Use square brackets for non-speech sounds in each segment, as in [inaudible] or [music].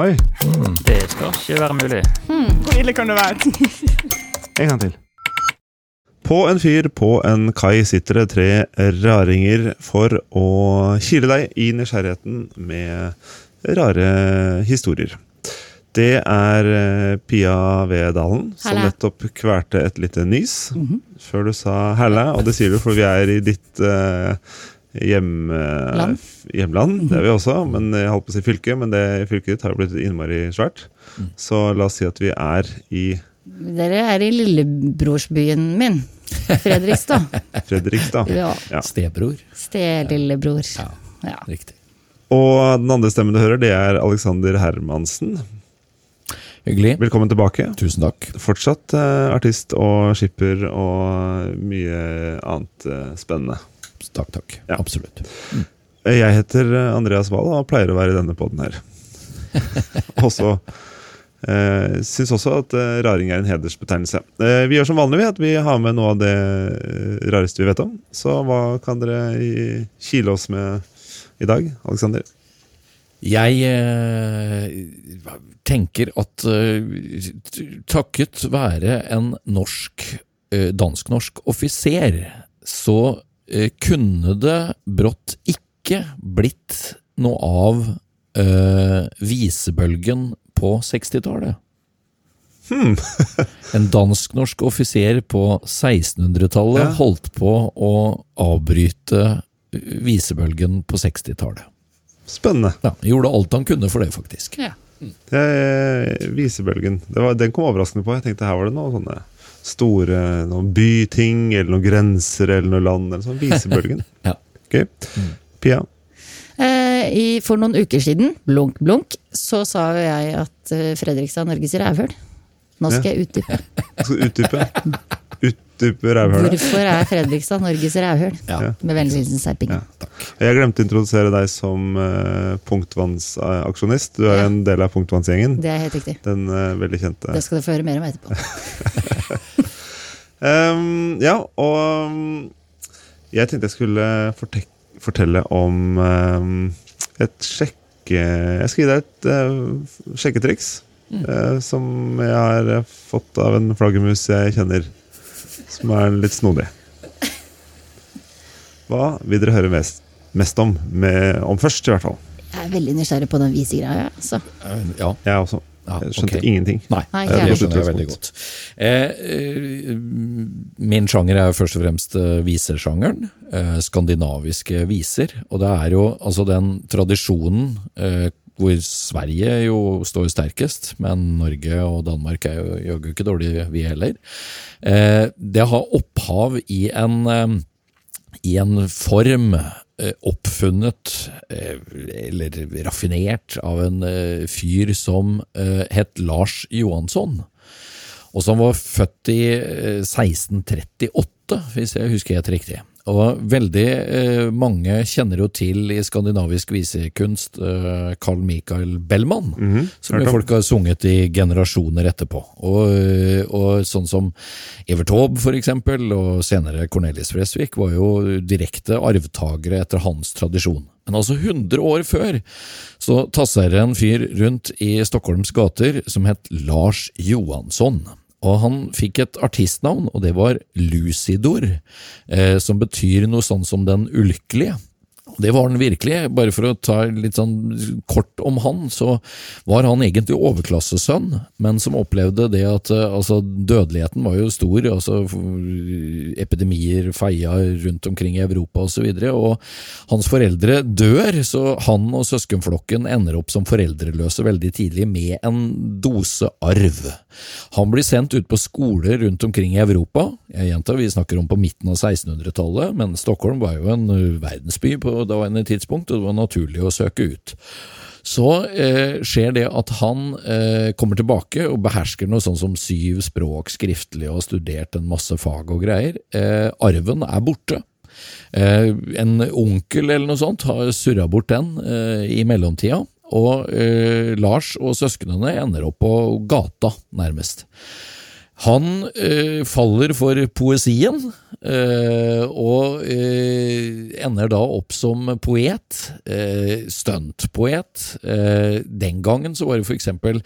Oi, Det skal ikke være mulig. Hvor ille kan det være? en gang til. På en fyr på en kai sitter det tre raringer for å kile deg i nysgjerrigheten med rare historier. Det er eh, Pia Vedalen som nettopp kvalte et lite nys før du sa hæla, og det sier du fordi vi er i ditt eh, hjem, eh, hjemland. Det er vi også, men jeg holdt på å si fylke, men det fylket ditt har jo blitt innmari svært. Så la oss si at vi er i Dere er i lillebrorsbyen min. Fredrikstad. [laughs] Fredrikstad. Ja. Ja. Stebror. Stelillebror. Ja, Ja. riktig. Og den andre stemmen du hører, det er Alexander Hermansen. Hyggelig. Velkommen tilbake. Tusen takk. Fortsatt uh, artist og skipper og mye annet uh, spennende. Takk, takk. Ja. Absolutt. Jeg heter eh, Andreas Wahl og pleier å være i denne poden her. [laughs] også eh, Syns også at eh, raring er en hedersbetegnelse. Eh, vi gjør som vanlig, at vi har med noe av det eh, rareste vi vet om. Så hva kan dere i- kile oss med i dag, Alexander? Jeg eh, tenker at eh, takket være en norsk, eh, dansk-norsk offiser, så kunne det brått ikke blitt noe av eh, visebølgen på 60-tallet. [laughs] en dansk-norsk offiser på 1600-tallet Ja. holdt på å avbryte eh, visebølgen på 60-tallet. Spennende. Ja, gjorde alt han kunne for det, faktisk. Ja. Eh, Visebølgen. Det var, den kom overraskende på. Jeg tenkte her var det noe sånne store noen byting, eller noen grenser, eller noe land. eller sånn. Visebølgen. [laughs] Ja. Okay. Pia? Eh, i, for noen uker siden, blunk blunk, så sa jo jeg at eh, Fredrikstad er Norges rævhøl. Nå skal jeg utdype. [laughs] Skal utdype. Utdype rævhølet. Hvorfor er Fredrikstad Norges rævhøl? Ja. Med vennlig hilsen Serpingen. Jeg glemte å introdusere deg som uh, punktvannsaksjonist. Du er Ja. en del av punktvannsgjengen. Det er helt riktig. Den uh, veldig kjente. Det skal du få høre mer om etterpå. [laughs] Ehm, ja, og um, jeg tenkte jeg skulle fortelle om um, et sjekke... Jeg skal gi deg et uh, sjekketriks. eh, som jeg har fått av en flaggermus jeg kjenner. Som er litt snodig. Hva vil dere høre mest, mest om? Med, om først, i hvert fall. Jeg er veldig nysgjerrig på den visegreia. Altså. Ja, Jeg også. Jeg skjønte okay. ingenting. Nei, Nei, det, ikke jeg. skjønner jeg veldig godt. Eh, eh, min sjanger er først og fremst visersjangeren, visesjangeren. Eh, skandinaviske viser. Og det er jo altså den tradisjonen eh, hvor Sverige jo står sterkest, men Norge og Danmark er jo jaggu ikke dårlige, vi heller. Eh, det har opphav i en eh, i en form eh, oppfunnet, eh, eller raffinert, av en eh, fyr som eh, het Lars Johansson. Og som var født i eh, 1638, hvis jeg husker helt riktig. Og veldig eh, mange kjenner jo til i skandinavisk visekunst eh, Carl Michael Bellman, som jo folk har sunget i generasjoner etterpå. Og, eh, og sånn som Evert Taube for eksempel, og senere Cornelis Fresvik, var jo direkte arvtakere etter hans tradisjon. Men altså 100 år før så tasser en fyr rundt i Stockholms gater som het Lars Johansson. Og han fikk et artistnavn, og det var Lucidor, eh, som betyr noe sånn som Den ulykkelige. Det var han virkelig. Bare for å ta litt sånn kort om han, så var han egentlig overklassesønn, men som opplevde det at eh, altså, dødeligheten var jo stor. altså Epidemier feia rundt omkring i Europa osv. Og, så og hans foreldre dør, så han og søskenflokken ender opp som foreldreløse veldig tidlig med en dose arv. Han blir sendt ut på skoler rundt omkring i Europa. Jeg gjentar, vi snakker om på midten av 1600-tallet, men Stockholm var jo en verdensby på daværende tidspunkt, og det var naturlig å søke ut. Så eh, skjer det at han eh, kommer tilbake og behersker noe sånn som syv språk skriftlig og har studert en masse fag og greier. Eh, arven er borte. Eh, en onkel eller noe sånt har surra bort den eh, i mellomtida, og eh, Lars og søsknene ender opp på gata, nærmest. Han eh, faller for poesien, eh, og eh, ender da opp som poet. Eh, Stuntpoet. Eh, den gangen så var det for eksempel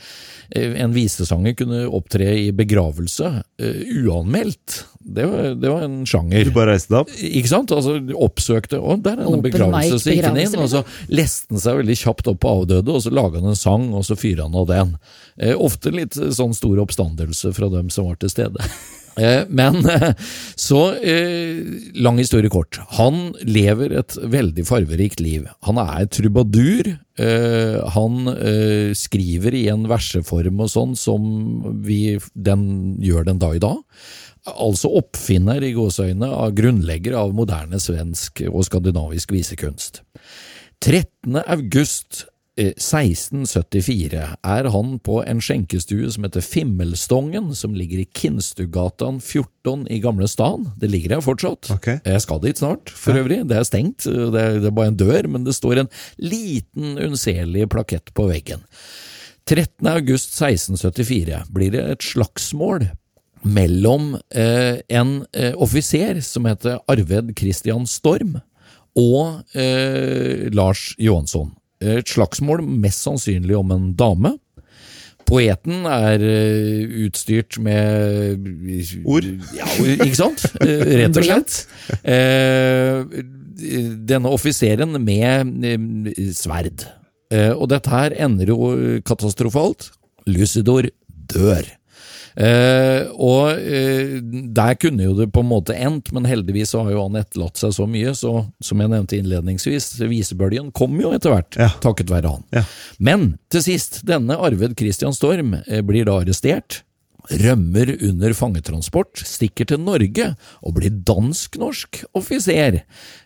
eh, en visesanger kunne opptre i begravelse eh, uanmeldt. Det var, det var en sjanger. Du bare reiste deg opp? Ikke sant? Altså Oppsøkte Å, der er det en begravelse. Så gikk han inn, og så leste han seg veldig kjapt opp på avdøde, og så laga han en sang, og så fyra han av den. Eh, ofte litt sånn stor oppstandelse fra dem som var til stede. [laughs] Eh, Men [laughs] så eh, lang historie kort. Han lever et veldig farverikt liv. Han er trubadur. eh, Han skriver i en verseform og sånn som vi den gjør den dag i dag. Altså oppfinner i gåseøyne av grunnlegger av moderne svensk og skandinavisk visekunst. 13. august 1674 er han på en skjenkestue som heter Fimmelstongen, som ligger i Kinstugatan 14 i Gamle Stan. Det ligger her fortsatt. Okay. Jeg skal dit snart, for øvrig. Det er stengt, det er, det er bare en dør, men det står en liten, unnselig plakett på veggen. 13. august 1674 blir det et slagsmål mellom eh, en eh, offiser som heter Arved Christian Storm, og eh, Lars Johansson. Et slagsmål mest sannsynlig om en dame. Poeten er eh, utstyrt med Ord. Ja, ikke sant? [laughs] Eh, Rett og slett. Eh, denne offiseren med eh, sverd. Eh, og dette her ender jo katastrofalt. Lucidor dør. Eh, og eh, der kunne jo det på en måte endt, men heldigvis har jo han etterlatt seg så mye, så som jeg nevnte innledningsvis, visebølgen kom jo etter hvert, Ja. takket være han. Ja. Men til sist, denne Arved Christian Storm eh, blir da arrestert, rømmer under fangetransport, stikker til Norge og blir dansk-norsk offiser.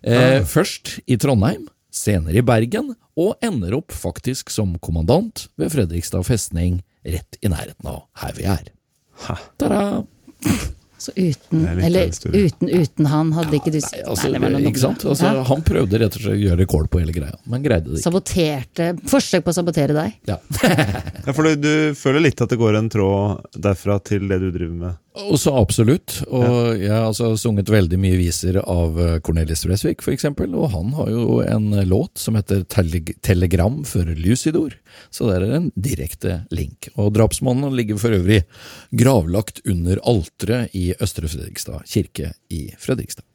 Eh, Først i Trondheim, senere i Bergen, og ender opp faktisk som kommandant ved Fredrikstad festning, rett i nærheten av her vi er. Ta-da! Så uten, er eller uten, uten han hadde ikke du Nei, altså, Nei, var ikke sant? Altså, Ja. Han prøvde rett og slett å gjøre rekord på hele greia, men greide det ikke. Saboterte Forsøk på å sabotere deg. Ja. [laughs] Ja, for du, du føler litt at det går en tråd derfra til det du driver med? Og så absolutt. Og jeg har altså sunget veldig mye viser av eh, Cornelis Bresvik, for eksempel, og han har jo en låt som heter Tele- Telegram for Lucidor, så der er en direkte link. Og drapsmannen ligger for øvrig gravlagt under alteret i Østre Fredrikstad kirke i Fredrikstad.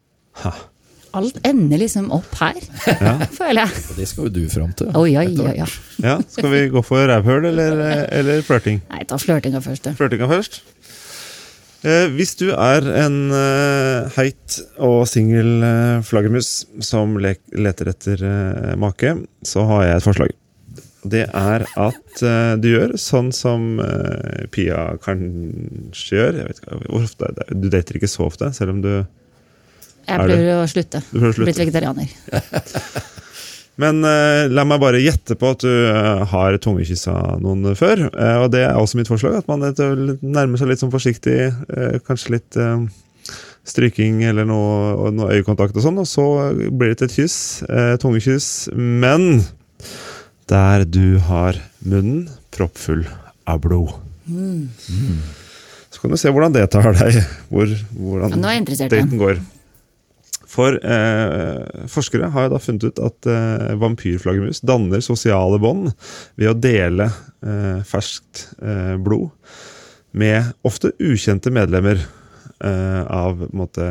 Alt ender liksom opp her, [laughs] føler jeg. Og det skal jo du fram til. Oh, ja, ja. Ja, Skal vi gå for rævhøl eller, eller flørting? Nei, ta flørtinga først. Flørtinga først. Eh, hvis du er en eh, heit og singel eh, flaggermus som le leter etter make, så har jeg et forslag. Det er at du gjør sånn som Pia kanskje gjør. Jeg vet ikke, hvor ofte, Du dater ikke så ofte, selv om du Jeg Er prøver å slutte. Du prøver å slutte. Blitt vegetarianer. [laughs] Men uh, la meg bare gjette på at du uh, har tungekyssa noen før. Uh, og det er også mitt forslag, at man nærmer seg litt sånn forsiktig. kanskje litt stryking eller noe, noe øyekontakt og sånn. Og så blir det til et kyss. tungekyss. Men der du har munnen proppfull av blod. Så kan du se hvordan det tar deg. Hvor, hvordan Ja, daten går. For eh, forskere har jo da funnet ut at eh, vampyrflaggermus danner sosiale bånd ved å dele eh, ferskt eh, blod med ofte ukjente medlemmer eh, av måte,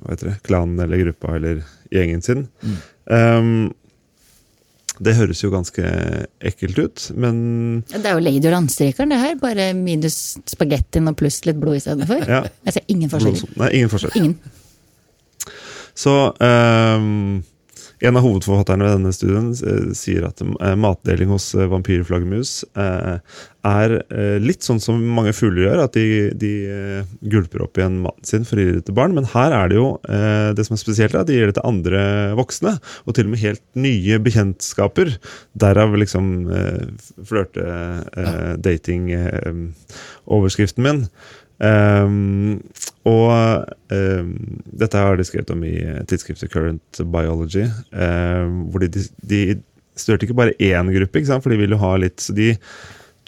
hva heter det, klanen eller gruppa eller gjengen sin. Um, det høres jo ganske ekkelt ut, men Det er jo Lady og Landstrykeren, det her. Bare minus spagettien og pluss litt blod istedenfor. ja, Jeg ser ingen forskjell. blod, nei, ingen forskjell. Ingen. Så um, en av hovedforfatterne ved denne studien eh, sier at eh, matdeling hos eh, vampyrflaggermus er litt sånn som mange fugler gjør, at de, de gulper opp igjen maten sin for å gi det til barn. Men her er det jo det som er spesielt, er at de gir det til andre voksne. Og til og med helt nye bekjentskaper. Derav liksom eh, flørte, eh, dating, eh, overskriften min. Ehm, og um, dette har de skrevet om i tidsskriftet Current Biology. Um, hvor de, de, de studerte ikke bare én gruppe, for de ville ha litt Så de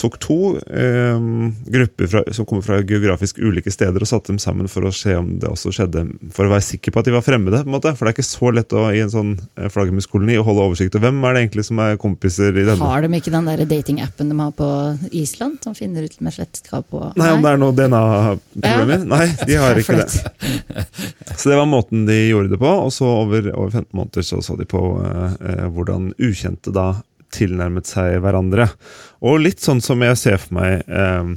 tok to eh, grupper fra, som kommer fra geografisk ulike steder, og satte dem sammen for å se om det også skjedde, for å være sikker på at de var fremmede. på en måte. For det er ikke så lett å, i en sånn eh, flaggermuskoloni å holde oversikt. over hvem er det egentlig som er kompiser i denne? Har de ikke den der datingappen de har på Island, som finner ut med slektskap og Nei, om det er noe DNA-problemer? Nei, de har ikke det. [laughs] Så det var måten de gjorde det på, og så over, over 15 måneder så, så de på eh, eh, hvordan ukjente da tilnærmet seg hverandre. Og litt sånn som jeg ser for meg eh,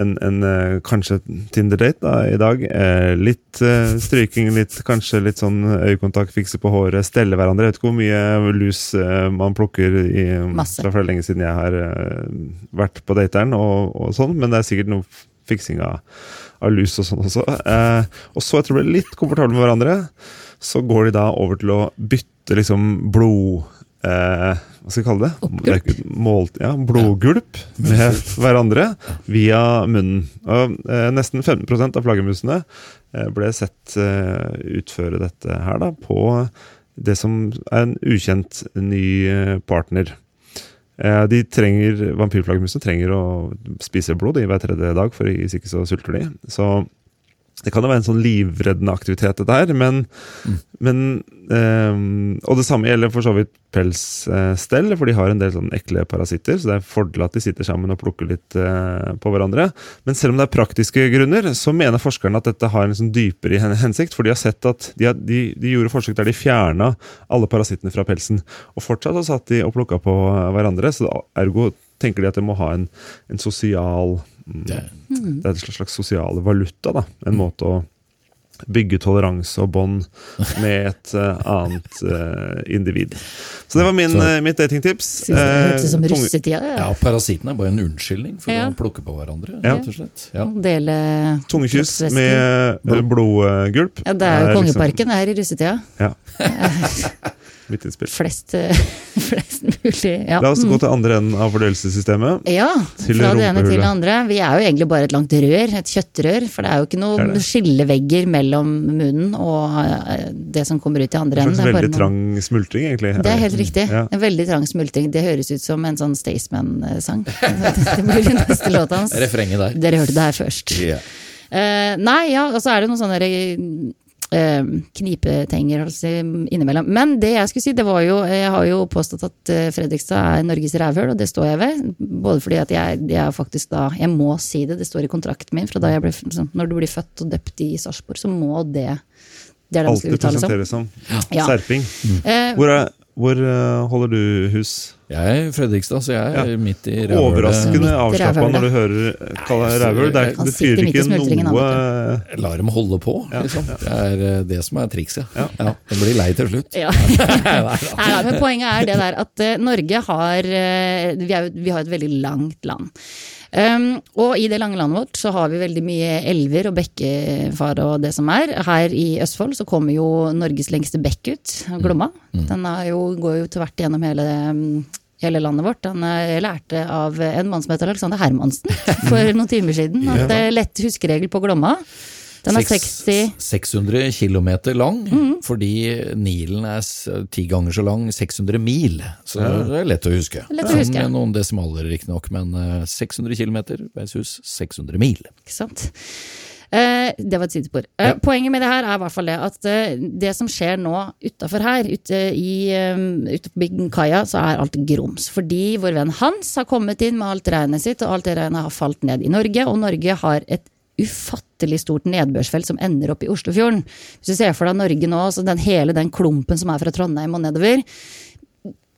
en, en eh, kanskje Tinder-date da, i dag. Eh, litt eh, stryking, litt, kanskje litt sånn øyekontakt, fikse på håret, stelle hverandre. Jeg vet ikke hvor mye lus eh, man plukker i, Masse. fra lenge siden jeg har eh, vært på dateren, og, og sånn, men det er sikkert noe fiksing av, av lus og sånn også. Eh, og så etter å bli litt komfortable med hverandre, så går de da over til å bytte liksom blod... Eh, hva skal jeg kalle det? Oppgulp? mål, ja, blodgulp med [laughs] hverandre via munnen. Og, eh, nesten 15 av flaggermusene eh, ble sett eh, utføre dette her da, på det som er en ukjent ny eh, partner. Eh, de trenger, Vampyrflaggermusene trenger å spise blod de, hver tredje dag, for hvis ikke så sulter de. Så det kan jo være en sånn livreddende aktivitet, dette her. Men, men um, Og det samme gjelder for så vidt pelsstell, for de har en del sånn ekle parasitter. Så det er fordel at de sitter sammen og plukker litt uh, på hverandre. Men selv om det er praktiske grunner, så mener forskerne at dette har en sånn dypere hensikt. For de har sett at de, har, de, de gjorde forsøk der de fjerna alle parasittene fra pelsen. Og fortsatt så satt de og plukka på hverandre. Så ergo tenker de at det må ha en, en sosial mm, Det, det er en slags, slags sosial valuta. da, En måte å bygge toleranse og bånd med et uh, annet uh, individ. Så det var min, Så- uh, mitt datingtips. Det hørtes ut som russetida. ja, Ja. parasitten er bare en unnskyldning for Ja. å plukke på hverandre, Ja. rett og slett. Ja. Dele Tungekyss med blodgulp. Ja, det er jo liksom- Kongeparken liksom, her i russetida. Ja. [laughs] [laughs] Mitt innspill. Flest, [laughs] flest mulig. Ja. La oss gå Mm. til andre enden av fordøyelsessystemet. Ja, Til fra det ene til det andre. Vi er jo egentlig bare et langt rør, et kjøttrør. For det er jo ikke noen skillevegger mellom munnen og eh, det som kommer ut i andre En enden. slags er bare veldig noen- trang smultring, egentlig. Det er helt riktig. Ja. En veldig trang smultring. Det høres ut som en sånn Staysman-sang. [laughs] Det blir den neste låta hans. Refrenget der. Dere hørte det her først. Yeah. Uh, nei, ja, og så er det noen sånne eh, knipetenger innimellom. Men det jeg skulle si, det var jo Jeg har jo påstått at eh, Fredrikstad er Norges rævhøl, og det står jeg ved. Både fordi at jeg, jeg faktisk da Jeg må si det, det står i kontrakten min fra da jeg ble sånn, Når du blir født og døpt i Sarpsborg, så må det Det er det Alltid uttales som. presenteres som Ja. serping. Mm. Hvor, er, hvor eh, holder du hus? Jeg er Fredrikstad, så jeg er Ja. midt i rævhølet. Overraskende avslappa når du hører kalle rævhøl. Det, er- det i ikke noe La lar dem holde på, liksom. Det er eh, det som er trikset. Ja. Den blir lei til slutt. Ja. [laughs] Nei, men poenget er det der at eh, Norge har eh, vi, er, vi har et veldig langt land. Um, og i det lange landet vårt så har vi veldig mye elver og bekkefar og det som er. Her i Østfold så kommer jo Norges lengste bekk ut, Glomma. Den er jo, går jo tvert gjennom hele, mm, hele landet vårt. Den eh, lærte av en mann som heter Alexander Hermansen [laughs] for noen timer siden. At det er lett huskeregel på Glomma. Den er 60 600 km lang, mm. fordi Nilen er ti ganger så lang, 600 mil. Så det er lett å huske. Lett å huske. Som noen desimaler riktignok, men eh, 600 km versus 600 mil. Ikke sant? Eh, det var et sidespor. Eh, Ja. Poenget med det her er i hvert fall det at eh, det som skjer nå utafor her, ute, i, ute på kaia, så er alt grums. Fordi vår venn Hans har kommet inn med alt regnet sitt, og alt det regnet har falt ned i Norge. Og Norge har et ufattelig stort nedbørsfelt som ender opp i Oslofjorden. Hvis du ser for deg Norge nå, så den, hele den klumpen som er fra Trondheim og nedover,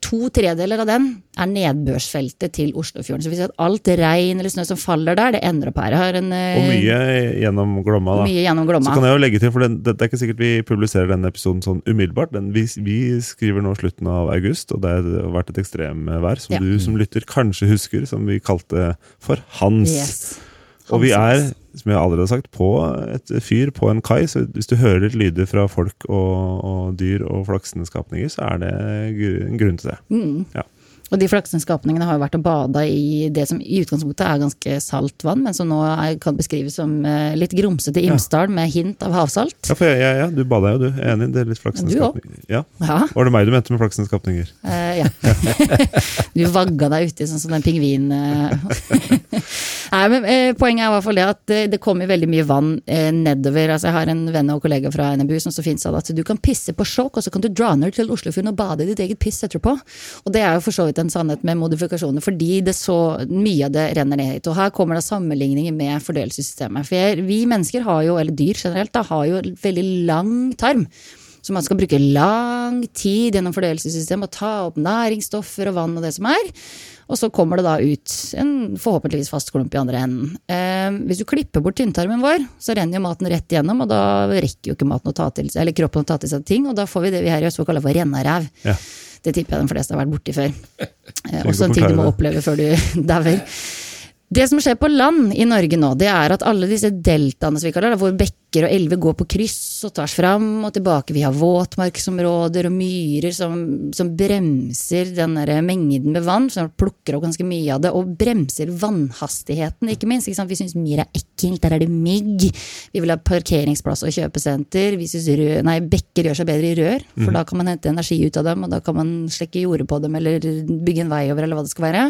to tredeler av den er nedbørsfeltet til Oslofjorden. Så vi ser at alt regn eller snø som faller der, det ender opp her. Har en, eh, Og mye gjennom Glomma. da. mye gjennom Så kan jeg jo legge til, for den, det er ikke sikkert vi publiserer denne episoden sånn umiddelbart. Den, vi, vi skriver nå slutten av august, og det har vært et ekstremvær som Ja. du som lytter kanskje husker, som vi kalte for Hans. Yes. Og vi er, som jeg allerede har sagt, på et fyr på en kai, så hvis du hører litt lyder fra folk og, og dyr og flaksende skapninger, så er det en grunn til det. Mm. Ja. Og de flaksenskapningene har jo vært og bada i det som i utgangspunktet er ganske salt vann, men som nå er, kan beskrives som eh, litt grumsete Imsdal med hint av havsalt. Ja, for jeg, jeg, ja, du bada jo, du. Er enig. Det er litt Du flaksens også. skapninger. Ja. Ja, Var det meg du mente med flaksenskapninger? eh, ja. [laughs] du vagga deg uti sånn som den pingvinen. eh. [laughs] Nei, men eh, Poenget er i hvert fall det at eh, det kommer veldig mye vann eh, nedover. Altså, jeg har en venn og kollega fra NMBU som så fint sa at du kan pisse på Skjåk, og så kan du dra ned til Oslofjorden og bade i ditt eget piss etterpå. Og det er jo for så vidt en sannhet med modifikasjoner, fordi det så mye av det renner ned hit. Og her kommer det sammenligninger med fordøyelsessystemet. For vi mennesker har jo, eller dyr generelt, da, har jo veldig lang tarm. Så man skal bruke lang tid gjennom fordøyelsessystemet og ta opp næringsstoffer og vann og det som er. Og så kommer det da ut en forhåpentligvis fast klump i andre enden. Eh, hvis du klipper bort tynntarmen vår, så renner jo maten rett igjennom, og da rekker jo ikke maten å ta til eller kroppen å ta til seg ting, og da får vi det vi her i Østfold kaller for rennaræv. Ja. Det tipper jeg de fleste har vært borti før. [laughs] Eh, Også en ting du må oppleve før du [laughs] dauer. Det som skjer på land i Norge nå, det er at alle disse deltaene som vi kaller det, hvor bekker og elver går på kryss og tvers fram og tilbake. Vi har våtmarksområder og myrer som, som bremser den der mengden med vann, som plukker opp ganske mye av det, og bremser vannhastigheten, ikke minst. Ikke sant? Vi syns myr er ekkelt, der er det mygg. Vi vil ha parkeringsplass og kjøpesenter. Vi syns nei, bekker gjør seg bedre i rør, for da kan man hente energi ut av dem, og da kan man slekke jordet på dem, eller bygge en vei over, eller hva det skal være.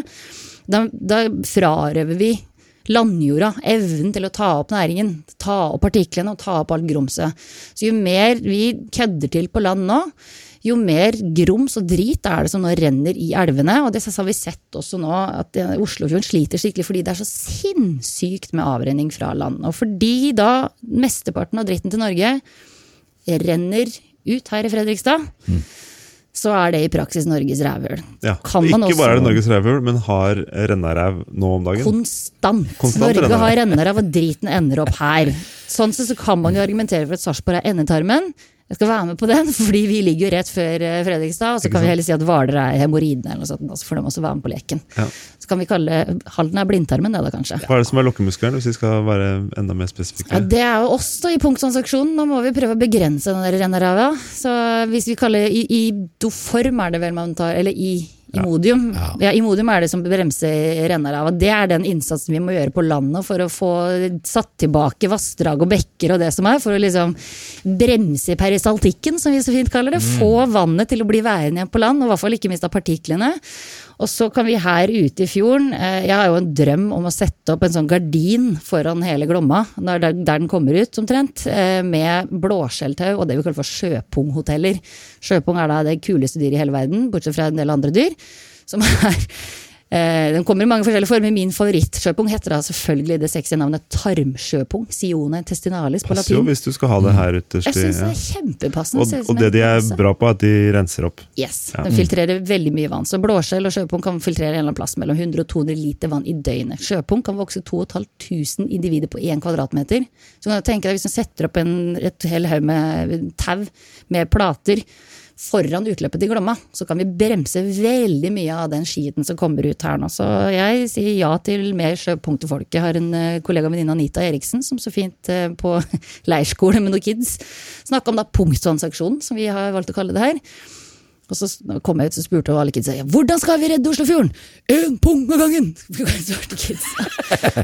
Da, da frarøver vi landjorda evnen til å ta opp næringen, ta opp partiklene og ta opp alt grumset. Så jo mer vi kødder til på land nå, jo mer grums og drit er det som nå renner i elvene. Og det har vi sett også nå, at Oslofjorden sliter skikkelig fordi det er så sinnssykt med avrenning fra land. Og fordi da mesteparten av dritten til Norge renner ut her i Fredrikstad, så er det i praksis Norges rævhøl. Ja. Kan man Ikke bare er det Norges rævhull, men har rennaræv nå om dagen. Konstant. Konstant Norge renner. har rennaræv, og driten ender opp her. Sånn sett så kan man jo argumentere for at Sarpsborg er endetarmen. Jeg skal være med på den, [laughs] fordi vi ligger jo rett før eh, Fredrikstad. Og så kan vi heller si at Hvaler er hemoroidene, eller noe sånt. så får de også være med på leken. Ja. Så kan vi kalle Halden er blindtarmen, det da kanskje. Hva er det som er lokkemuskelen, hvis vi skal være enda mer spesifikke? Ja, Det er jo oss da i punkttransaksjonen. Nå må vi prøve å begrense den der renneræva. Så hvis vi kaller i, i doform er det vel man tar, eller i Imodium. Ja. Ja. Imodium er det som bremser renneræva. Det er den innsatsen vi må gjøre på landet for å få satt tilbake vassdrag og bekker og det som er, for å liksom bremse peristaltikken, som vi så fint kaller det. Få vannet til å bli værende igjen på land, og i hvert fall ikke miste partiklene. Og så kan vi her ute i fjorden eh, Jeg har jo en drøm om å sette opp en sånn gardin foran hele Glomma, der, den kommer ut omtrent, eh, med blåskjelltau og det vi kaller for sjøpunghoteller. Sjøpung er da det kuleste dyret i hele verden, bortsett fra en del andre dyr. Som er Den kommer i mange forskjellige former. Min favorittsjøpung heter da selvfølgelig det sexy navnet tarmsjøpung. Sione intestinalis på latin. Passer jo hvis du skal ha det her ytterst. Jeg synes det er kjempepassende. og, og det de er bra på, er at de renser opp. Yes, Ja. den filtrerer veldig mye vann. Så blåskjell og sjøpung kan filtrere en eller annen plass mellom 100 og 200 liter vann i døgnet. Sjøpung kan vokse 2500 individer på 1 kvadratmeter. Så kan du tenke deg hvis du setter opp en, et hel haug med tau med plater foran utløpet til Glomma, så kan vi bremse veldig mye av den skiten som kommer ut her nå. Så jeg sier ja til mer sjøpunkt til folket. Jeg har en kollega kollega venninne Anita Eriksen som så fint eh, på [laughs] leirskole med noen kids snakka om da punkttransaksjonen, som vi har valgt å kalle det her. Og så kom jeg ut og spurte og alle kidsa hvordan skal vi redde Oslofjorden? Én pung av gangen! [laughs]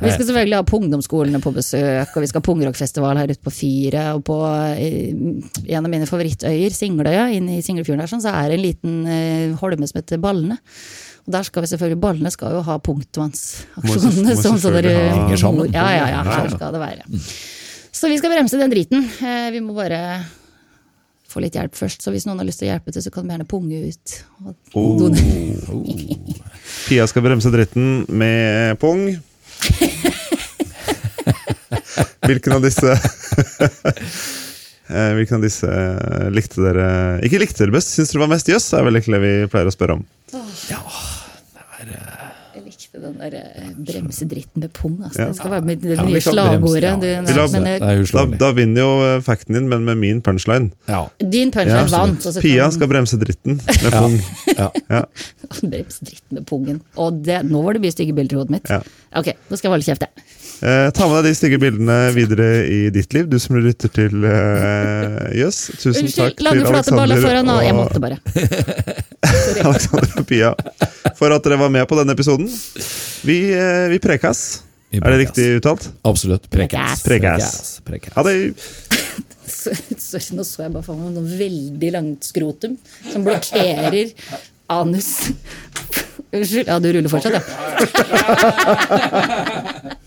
Vi skal selvfølgelig ha pungdomsskolene på besøk, og vi skal ha pungrockfestival her ute på Fyret. Og på eh, en av mine favorittøyer, Singløya, inne i Singlefjorden der, sånn, så er det en liten eh, holme som heter Ballene. Og der skal vi selvfølgelig, Ballene skal jo ha punktvannsaksjonene. sånn som dere Henger sammen. Ja, ja, ja, Her skal det være. Så vi skal bremse den driten. Eh, Vi må bare få litt hjelp først. Så hvis noen har lyst til å hjelpe til, så kan de gjerne punge ut. Og Oh. [laughs] [laughs] Pia skal bremse dritten med pung. [laughs] Hvilken av disse Eh, Hvilken av disse likte dere Ikke likte dere best, syns dere var mest jøss? er vel egentlig det vi pleier å spørre om. Jeg likte den der eh, bremsedritten med pung. Altså. Ja. Det skal være med det Ja, nye slagordet. bremse, Du, nei, eh, Da, da vinner jo eh, facten din, men med min punchline. Ja. din punchline Ja, vant. Pia skal bremse dritten med pung. ja. Ja. [laughs] Bremsedritten med pungen. Og det, nå var det mye stygge bilder i hodet mitt. Ja. Ok, nå skal jeg holde kjeft, jeg. Eh, ta med deg de stygge bildene videre i ditt liv, du som lytter til eh, yes. Tusen takk Unnskyld, til Alexander foran og Jeg måtte bare. [laughs] [laughs] Alexander og Pia for at dere var med på denne episoden. Vi, eh, vi prekas. Vi Er det riktig uttalt? Absolutt. Prekas. Prekas. Prekas. Ha det. [laughs] Sorry, nå så jeg bare for meg noe veldig langt skrotum som blokkerer anus. [laughs] Unnskyld. Ja, du ruller fortsatt, ja. [laughs]